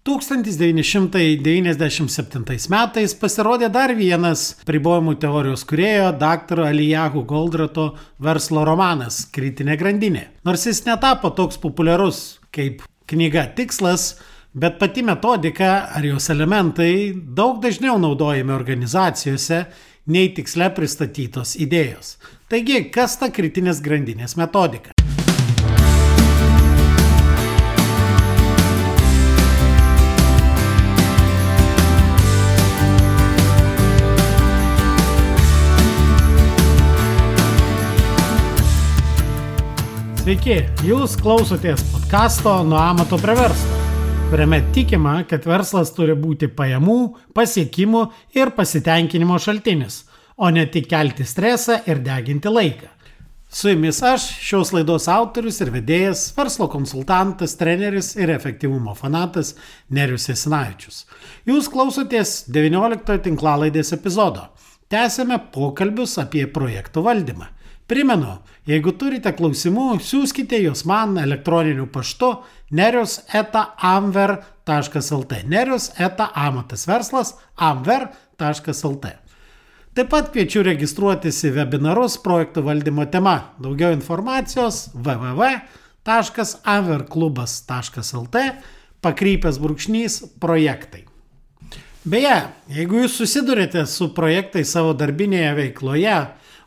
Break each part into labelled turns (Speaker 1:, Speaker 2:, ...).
Speaker 1: 1997 metais pasirodė dar vienas pribojimų teorijos kurėjo dr. Alijahu Goldrato verslo romanas Kritinė grandinė. Nors jis netapo toks populiarus kaip knyga Tikslas, bet pati metodika ar jos elementai daug dažniau naudojami organizacijose nei tiksle pristatytos idėjos. Taigi, kas ta kritinės grandinės metodika? Sveiki, jūs klausotės podkasto Nuo amato prie verslo, kuriame tikima, kad verslas turi būti pajamų, pasiekimų ir pasitenkinimo šaltinis, o ne tik kelti stresą ir deginti laiką. Su jumis aš, šios laidos autorius ir vedėjas, verslo konsultantas, treneris ir efektyvumo fanatas Nerius Esinavičius. Jūs klausotės 19 tinklalaidės epizodo. Tęsėme pokalbius apie projektų valdymą. Primenu, jeigu turite klausimų, siūskite juos man elektroniniu paštu nerius eta amver.lt. Nerius eta amatas verslas amver.lt. Taip pat kviečiu registruotis į webinarus projektų valdymo tema. Daugiau informacijos www.amverklubas.lt pakrypęs brūkšnys projektai. Beje, jeigu jūs susidurite su projektais savo darbinėje veikloje,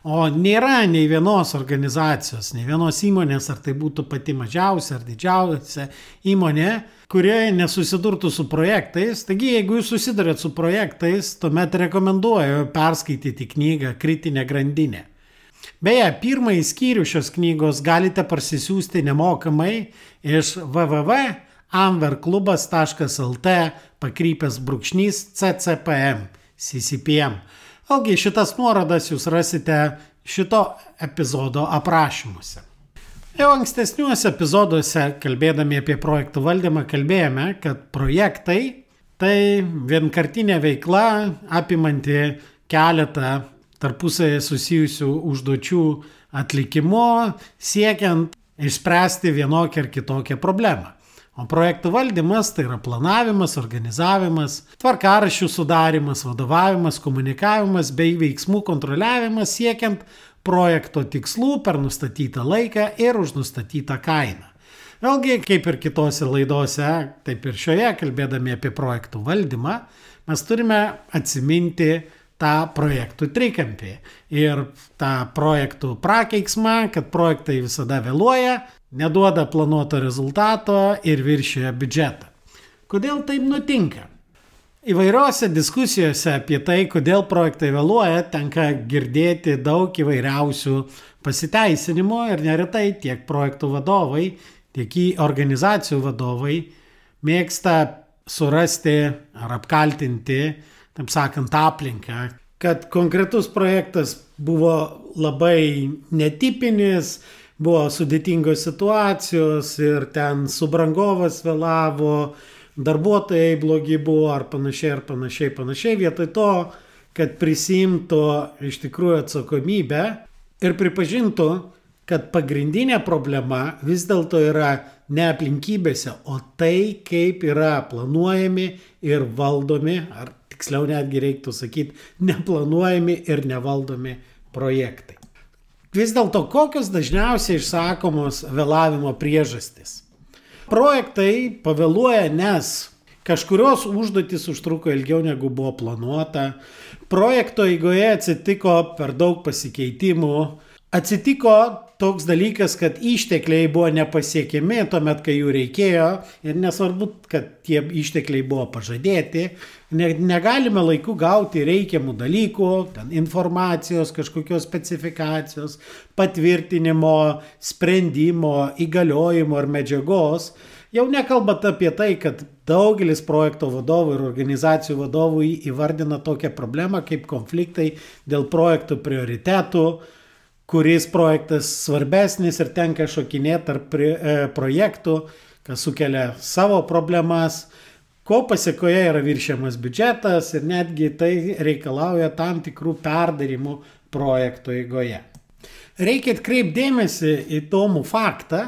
Speaker 1: O nėra nei vienos organizacijos, nei vienos įmonės, ar tai būtų pati mažiausia ar didžiausia įmonė, kurioje nesusidurtų su projektais. Taigi, jeigu jūs susidurėt su projektais, tuomet rekomenduoju perskaityti knygą Kritinė grandinė. Beje, pirmąjį skyrių šios knygos galite parsisiųsti nemokamai iš www.amverklubas.lt pakrypęs brūkšnys CCPM, CCPM. Vėlgi šitas nuorodas jūs rasite šito epizodo aprašymuose. Jau ankstesniuose epizoduose, kalbėdami apie projektų valdymą, kalbėjome, kad projektai tai vienkartinė veikla apimanti keletą tarpusai susijusių užduočių atlikimo, siekiant išspręsti vienokią ar kitokią problemą. O projektų valdymas tai yra planavimas, organizavimas, tvarkarašių sudarimas, vadovavimas, komunikavimas bei veiksmų kontroliavimas siekiant projekto tikslų per nustatytą laiką ir už nustatytą kainą. Vėlgi, kaip ir kitose laidose, taip ir šioje, kalbėdami apie projektų valdymą, mes turime atsiminti tą projektų trikampį ir tą projektų prakeiksmą, kad projektai visada vėluoja, neduoda planuoto rezultato ir viršioja biudžetą. Kodėl taip nutinka? Įvairiose diskusijose apie tai, kodėl projektai vėluoja, tenka girdėti daug įvairiausių pasiteisinimų ir neretai tiek projektų vadovai, tiek į organizacijų vadovai mėgsta surasti ar apkaltinti, taip sakant, aplinką, kad konkretus projektas buvo labai netipinis, buvo sudėtingos situacijos ir ten subrangovas vėlavo, darbuotojai blogi buvo ar panašiai, ar panašiai, panašiai, vietoj to, kad prisimtų iš tikrųjų atsakomybę ir pripažintų, kad pagrindinė problema vis dėlto yra ne aplinkybėse, o tai, kaip yra planuojami ir valdomi, ar tiksliau netgi reiktų sakyti, neplanuojami ir nevaldomi projektai. Vis dėlto kokios dažniausiai išsakomos vėlavimo priežastys? Projektai pavėluoja, nes kažkurios užduotis užtruko ilgiau negu buvo planuota, projekto eigoje atsitiko per daug pasikeitimų, atsitiko toks dalykas, kad ištekliai buvo nepasiekiami tuomet, kai jų reikėjo. Ir nesvarbu, kad tie ištekliai buvo pažadėti, ne, negalime laiku gauti reikiamų dalykų, ten informacijos, kažkokios specifikacijos, patvirtinimo, sprendimo, įgaliojimo ar medžiagos. Jau nekalbant apie tai, kad daugelis projekto vadovų ir organizacijų vadovų įvardina tokią problemą kaip konfliktai dėl projektų prioritetų, kuris projektas svarbesnis ir tenka šokinėti tarp e, projektų, kas sukelia savo problemas, ko pasiekoje yra viršiamas biudžetas ir netgi tai reikalauja tam tikrų perdarimų projekto eigoje. Reikia atkreipdėmėsi į įdomų faktą,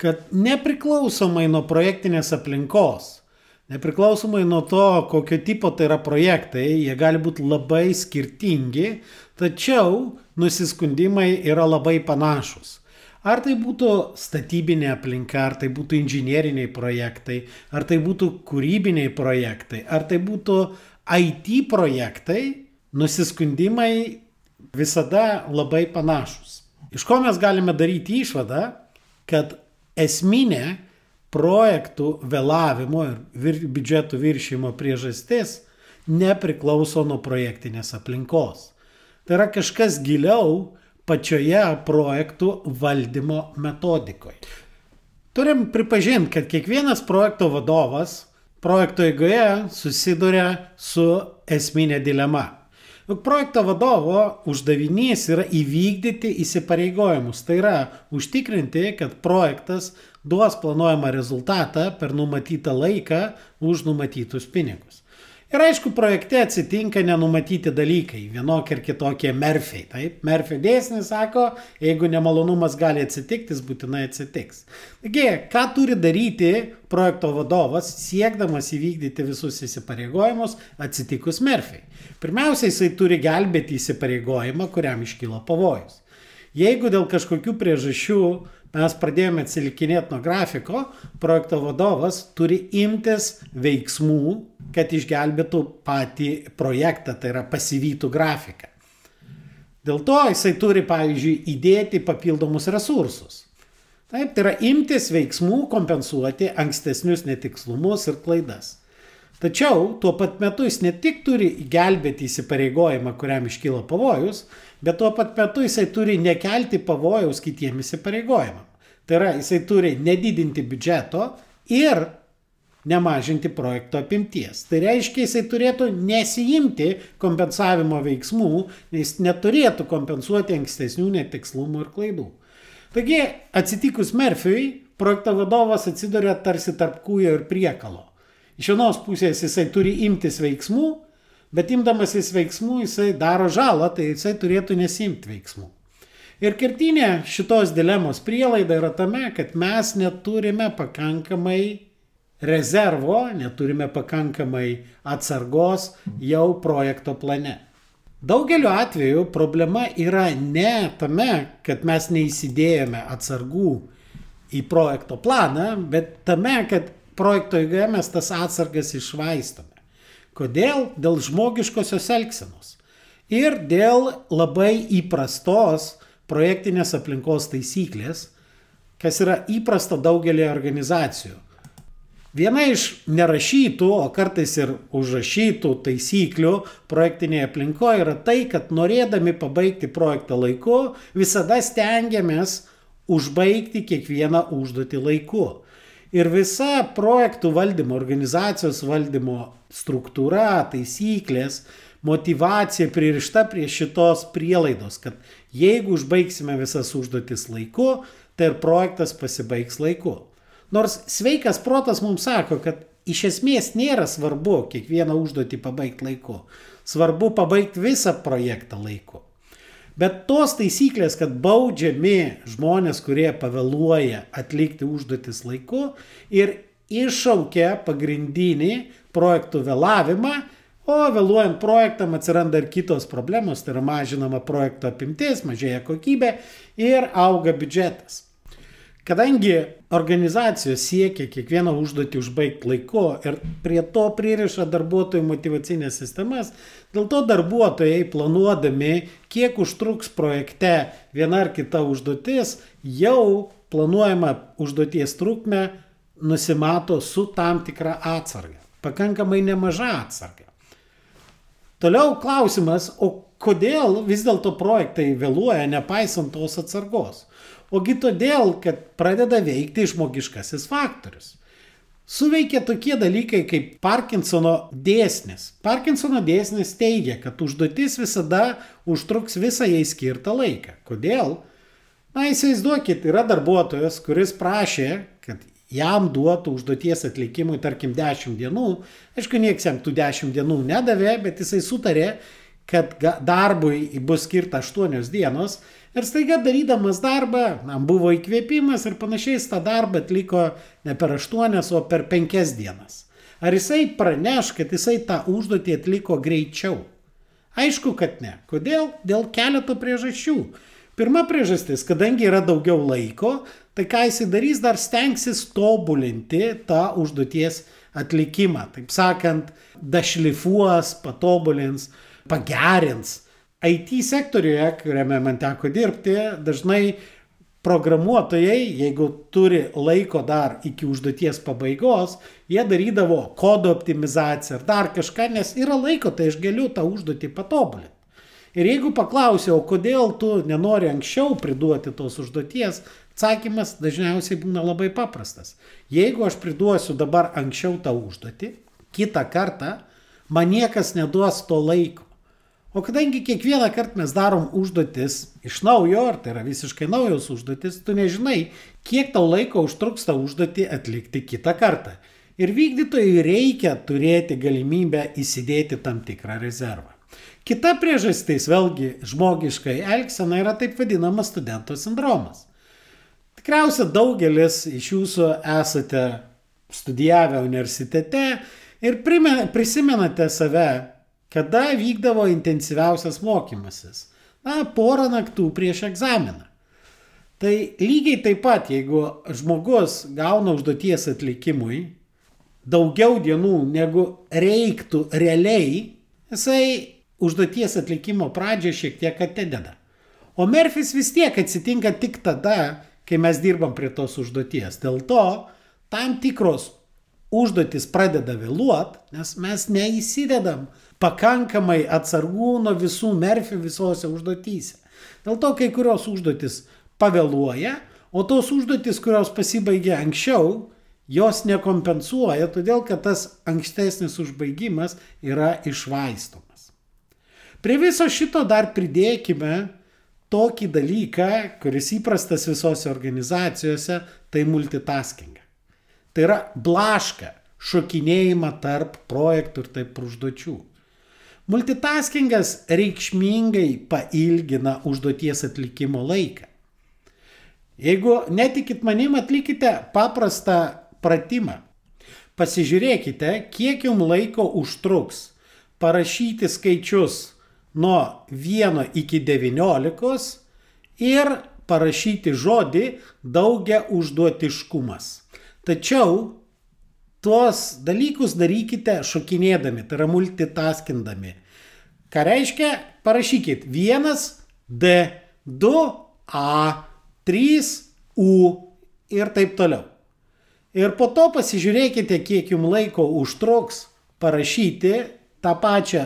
Speaker 1: kad nepriklausomai nuo projektinės aplinkos, Nepriklausomai nuo to, kokio tipo tai yra projektai, jie gali būti labai skirtingi, tačiau nusiskundimai yra labai panašus. Ar tai būtų statybinė aplinka, ar tai būtų inžinieriniai projektai, ar tai būtų kūrybiniai projektai, ar tai būtų IT projektai, nusiskundimai visada labai panašus. Iš ko mes galime daryti išvadą, kad esminė projektų vėlavimo ir vir, biudžeto viršymo priežastis nepriklauso nuo projektinės aplinkos. Tai yra kažkas giliau, pačioje projektų valdymo metodikoje. Turim pripažinti, kad kiekvienas projekto vadovas projekto eigoje susiduria su esminė dilema. Juk projekto vadovo uždavinys yra įvykdyti įsipareigojimus, tai yra užtikrinti, kad projektas duos planuojamą rezultatą per numatytą laiką už numatytus pinigus. Ir aišku, projekte atsitinka nenumatyti dalykai, vienokie ir kitokie merfiai. Taip, merfio dėsnis sako, jeigu nemalonumas gali atsitikti, jis būtinai atsitiks. Taigi, ką turi daryti projekto vadovas, siekdamas įvykdyti visus įsipareigojimus atsitikus merfiai? Pirmiausia, jisai turi gelbėti įsipareigojimą, kuriam iškylo pavojus. Jeigu dėl kažkokių priežasčių mes pradėjome atsilikinėti nuo grafiko, projekto vadovas turi imtis veiksmų, kad išgelbėtų patį projektą, tai yra pasivytų grafiką. Dėl to jisai turi, pavyzdžiui, įdėti papildomus resursus. Taip, tai yra imtis veiksmų kompensuoti ankstesnius netikslumus ir klaidas. Tačiau tuo pat metu jis ne tik turi gelbėti įsipareigojimą, kuriam iškyla pavojus, bet tuo pat metu jisai turi nekelti pavojaus kitiems įsipareigojimam. Tai yra, jisai turi nedidinti biudžeto ir nemažinti projekto apimties. Tai reiškia, jisai turėtų nesijimti kompensavimo veiksmų, nes neturėtų kompensuoti ankstesnių netikslumų ir klaidų. Taigi, atsitikus Merfiui, projekto vadovas atsiduria tarsi tarp kūjo ir priekalo. Iš vienos pusės jisai turi imtis veiksmų, bet imdamasis veiksmų jisai daro žalą, tai jisai turėtų nesimti veiksmų. Ir kertinė šitos dilemos prielaida yra tame, kad mes neturime pakankamai rezervo, neturime pakankamai atsargos jau projekto plane. Daugeliu atveju problema yra ne tame, kad mes neįsidėjome atsargų į projekto planą, bet tame, kad projekto eigoje mes tas atsargas išvaistome. Kodėl? Dėl žmogiškosios elgsenos. Ir dėl labai įprastos projektinės aplinkos taisyklės, kas yra įprasta daugelį organizacijų. Viena iš nerašytų, o kartais ir užrašytų taisyklių projektinėje aplinkoje yra tai, kad norėdami pabaigti projektą laiku, visada stengiamės užbaigti kiekvieną užduotį laiku. Ir visa projektų valdymo, organizacijos valdymo struktūra, taisyklės, motivacija pririšta prie šitos prielaidos, kad jeigu užbaigsime visas užduotis laiku, tai ir projektas pasibaigs laiku. Nors sveikas protas mums sako, kad iš esmės nėra svarbu kiekvieną užduotį pabaigti laiku. Svarbu pabaigti visą projektą laiku. Bet tos taisyklės, kad baudžiami žmonės, kurie pavėluoja atlikti užduotis laiku ir iššaukia pagrindinį projektų vėlavimą, O vėluojant projektam atsiranda ir kitos problemos, tai yra mažinama projekto apimtis, mažėja kokybė ir auga biudžetas. Kadangi organizacijos siekia kiekvieną užduotį užbaigti laiku ir prie to pririša darbuotojų motivacinės sistemas, dėl to darbuotojai planuodami, kiek užtruks projekte viena ar kita užduotis, jau planuojama užduoties trukmę nusimato su tam tikra atsarga. Pakankamai nemaža atsarga. Toliau klausimas, o kodėl vis dėlto projektai vėluoja nepaisant tos atsargos? Ogi todėl, kad pradeda veikti žmogiškasis faktorius. Suveikia tokie dalykai kaip Parkinsono dėsnis. Parkinsono dėsnis teigia, kad užduotis visada užtruks visą jai skirtą laiką. Kodėl? Na, įsivaizduokit, yra darbuotojas, kuris prašė, kad jam duotų užduoties atlikimui, tarkim, 10 dienų, aišku, nieks jam tų 10 dienų nedavė, bet jisai sutarė, kad darbui bus skirta 8 dienos ir staiga darydamas darbą, na, buvo įkvėpimas ir panašiai jis tą darbą atliko ne per 8, o per 5 dienas. Ar jisai praneš, kad jisai tą užduotį atliko greičiau? Aišku, kad ne. Kodėl? Dėl keleto priežasčių. Pirma priežastis, kadangi yra daugiau laiko, tai ką jisai darys, dar stengsis tobulinti tą užduoties atlikimą. Taip sakant, dašlifuos, patobulins, pagerins. IT sektoriuje, kuriame man teko dirbti, dažnai programuotojai, jeigu turi laiko dar iki užduoties pabaigos, jie darydavo kodo optimizaciją ar dar kažką, nes yra laiko, tai aš galiu tą užduotį patobulinti. Ir jeigu paklausiau, kodėl tu nenori anksčiau priduoti tos užduoties, atsakymas dažniausiai būna labai paprastas. Jeigu aš priduosiu dabar anksčiau tą užduotį, kitą kartą man niekas neduos to laiko. O kadangi kiekvieną kartą mes darom užduotis iš naujo, ar tai yra visiškai naujos užduotis, tu nežinai, kiek tau laiko užtruks tą užduotį atlikti kitą kartą. Ir vykdytojui reikia turėti galimybę įsidėti tam tikrą rezervą. Kita priežastis, vėlgi žmogiškai elgsena, yra taip vadinamas studento sindromas. Tikriausiai daugelis iš jūsų esate studijavę universitete ir prisimenate save Kada vykdavo intensyviausias mokymasis? Na, porą naktų prieš egzaminą. Tai lygiai taip pat, jeigu žmogus gauna užduoties atlikimui daugiau dienų negu reiktų realiai, jisai užduoties atlikimo pradžią šiek tiek atideda. O Merfis vis tiek atsitinka tik tada, kai mes dirbam prie tos užduoties. Dėl to tam tikros užduotis pradeda vėluot, nes mes neįsidedam pakankamai atsargų nuo visų merfių visose užduotyse. Dėl to kai kurios užduotis pavėluoja, o tos užduotis, kurios pasibaigia anksčiau, jos nekompensuoja, todėl kad tas ankstesnis užbaigimas yra išvaistomas. Prie viso šito dar pridėkime tokį dalyką, kuris įprastas visose organizacijose, tai multitasking. Tai yra blaška, šokinėjimą tarp projektų ir taip užduočių. Multitaskingas reikšmingai pailgina užduoties atlikimo laiką. Jeigu netikit manim, atlikite paprastą pratimą. Pasižiūrėkite, kiek jums laiko užtruks parašyti skaičius nuo 1 iki 19 ir parašyti žodį daugia užduotiškumas. Tačiau tuos dalykus darykite šokinėdami, tai yra multitaskindami. Ką reiškia? Parašykit 1, D, 2, A, 3, U ir taip toliau. Ir po to pasižiūrėkite, kiek jums laiko užtruks parašyti tą pačią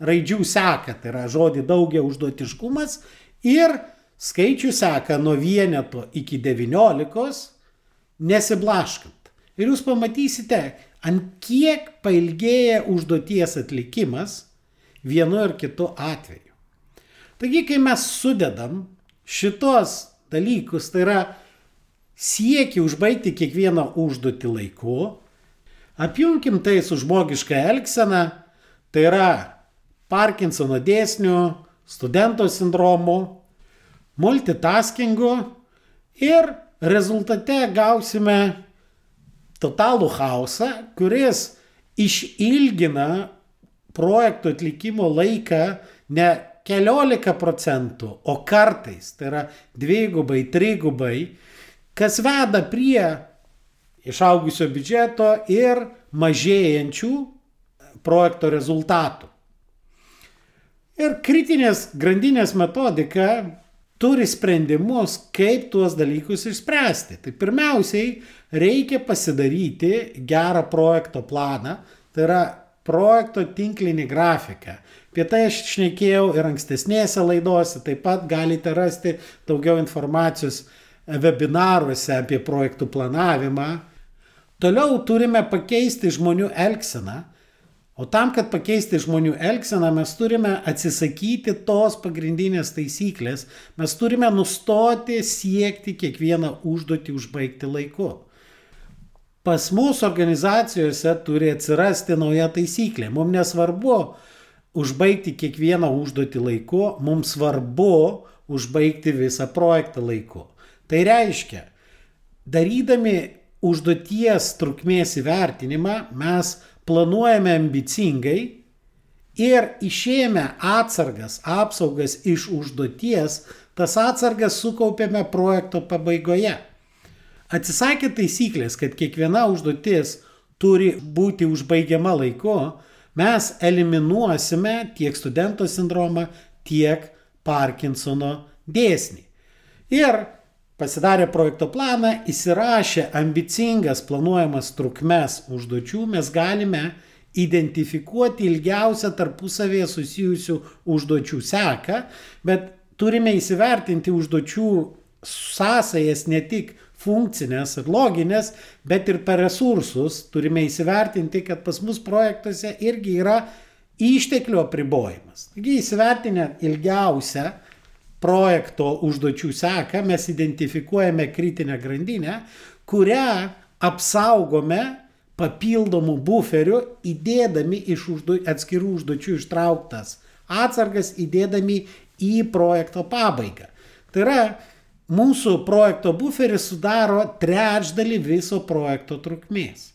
Speaker 1: raidžių seką, tai yra žodį daugia užduotiškumas ir skaičių seką nuo vieneto iki devyniolikos, nesiblaškant. Ir jūs pamatysite, ant kiek pailgėja užduoties atlikimas vienu ar kitu atveju. Taigi, kai mes sudedam šitos dalykus, tai yra siekį užbaigti kiekvieną užduotį laiku, apjungim tai su žmogiška elgsena, tai yra Parkinsono dėsnių, studento sindromu, multitaskingu ir rezultate gausime totalų chaosą, kuris išilgina projekto atlikimo laiką ne keliolika procentų, o kartais, tai yra dvigubai, trigubai, kas veda prie išaugusio biudžeto ir mažėjančių projekto rezultatų. Ir kritinės grandinės metodika turi sprendimus, kaip tuos dalykus išspręsti. Tai pirmiausiai reikia pasidaryti gerą projekto planą, tai yra projekto tinklinį grafiką. Apie tai aš šnekėjau ir ankstesnėse laidose, taip pat galite rasti daugiau informacijos webinaruose apie projektų planavimą. Toliau turime pakeisti žmonių elgseną O tam, kad pakeisti žmonių elgseną, mes turime atsisakyti tos pagrindinės taisyklės, mes turime nustoti siekti kiekvieną užduotį užbaigti laiku. Pas mūsų organizacijose turi atsirasti nauja taisyklė. Mums nesvarbu užbaigti kiekvieną užduotį laiku, mums svarbu užbaigti visą projektą laiku. Tai reiškia, darydami užduoties trukmės įvertinimą, mes planuojame ambicingai ir išėjame atsargas, apsaugas iš užduoties, tas atsargas sukaupėme projekto pabaigoje. Atsisakė taisyklės, kad kiekviena užduotis turi būti užbaigiama laiku, mes eliminuosime tiek studento sindromą, tiek Parkinsono dėsnį. Ir pasidarę projekto planą, įsirašę ambicingas planuojamas trukmes užduočių, mes galime identifikuoti ilgiausią tarpusavėje susijusių užduočių seką, bet turime įsivertinti užduočių sąsajas ne tik funkcinės ir loginės, bet ir per resursus turime įsivertinti, kad pas mus projektuose irgi yra išteklių apribojimas. Taigi įsivertinę ilgiausią projekto užduočių seką mes identifikuojame kritinę grandinę, kurią apsaugome papildomų buferių, įdėdami iš uždu, atskirų užduočių ištrauktas atsargas, įdėdami į projekto pabaigą. Tai yra, mūsų projekto buferis sudaro trečdalį viso projekto trukmės.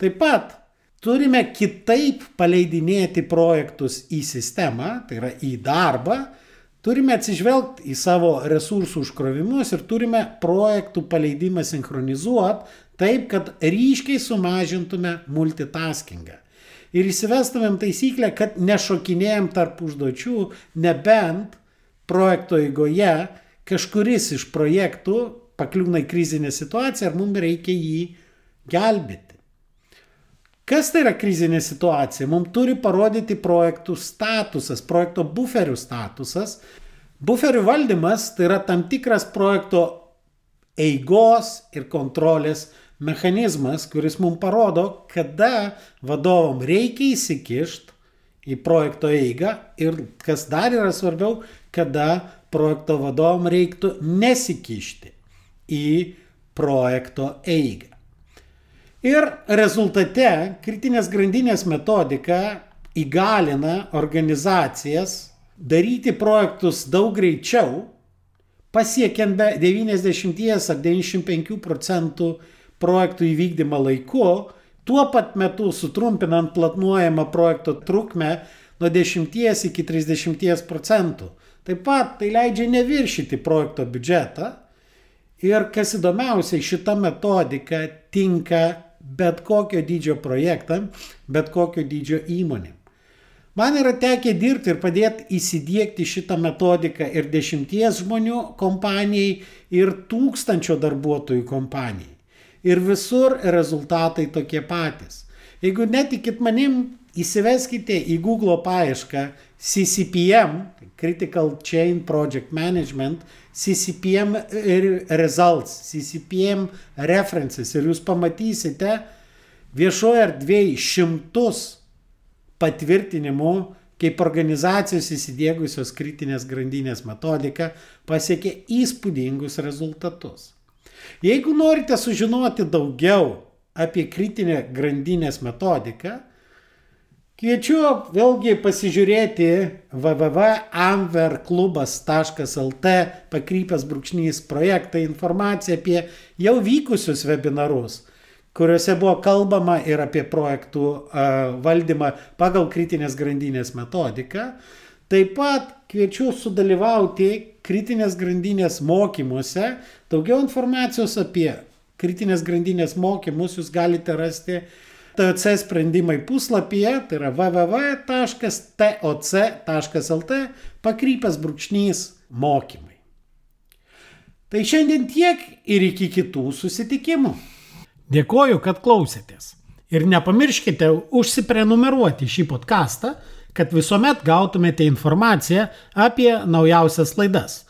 Speaker 1: Taip pat turime kitaip paleidinėti projektus į sistemą, tai yra į darbą, Turime atsižvelgti į savo resursų užkrovimus ir turime projektų paleidimą sinchronizuoti taip, kad ryškiai sumažintume multitaskingą. Ir įsivestumėm taisyklę, kad nešokinėjom tarp užduočių, nebent projekto eigoje kažkuris iš projektų pakliūna į krizinę situaciją ir mums reikia jį gelbėti. Kas tai yra krizinė situacija? Mums turi parodyti projektų statusas, projekto buferių statusas. Buferių valdymas tai yra tam tikras projekto eigos ir kontrolės mechanizmas, kuris mums parodo, kada vadovom reikia įsikišti į projekto eigą ir kas dar yra svarbiau, kada projekto vadovom reiktų nesikišti į projekto eigą. Ir rezultate kritinės grandinės metodika įgalina organizacijas daryti projektus daug greičiau, pasiekiant be 90 ar 95 procentų projektų įvykdymą laiku, tuo pat metu sutrumpinant planuojamą projekto trukmę nuo 10 iki 30 procentų. Taip pat tai leidžia neviršyti projekto biudžetą ir kas įdomiausia, šita metodika tinka bet kokio dydžio projektam, bet kokio dydžio įmonėm. Man yra tekę dirbti ir padėti įsidėkti šitą metodiką ir dešimties žmonių kompanijai, ir tūkstančio darbuotojų kompanijai. Ir visur rezultatai tokie patys. Jeigu netikit manim, įsiveskite į Google paiešką CCPM, Critical Chain Project Management, CCPM Results, CCPM References ir jūs pamatysite viešoje erdvėje šimtus patvirtinimų, kaip organizacijos įsidėgusios kritinės grandinės metodiką pasiekė įspūdingus rezultatus. Jeigu norite sužinoti daugiau apie kritinę grandinės metodiką, Kviečiu vėlgi pasižiūrėti www.amverklubas.lt pakrypęs brūkšnys projektą informaciją apie jau vykusius webinarus, kuriuose buvo kalbama ir apie projektų valdymą pagal kritinės grandinės metodiką. Taip pat kviečiu sudalyvauti kritinės grandinės mokymuose. Daugiau informacijos apie kritinės grandinės mokymus jūs galite rasti TOC sprendimai puslapyje, tai yra www.toc.lt pakrypęs brūkšnys mokymai. Tai šiandien tiek ir iki kitų susitikimų.
Speaker 2: Dėkoju, kad klausėtės. Ir nepamirškite užsiprenumeruoti šį podcastą, kad visuomet gautumėte informaciją apie naujausias laidas.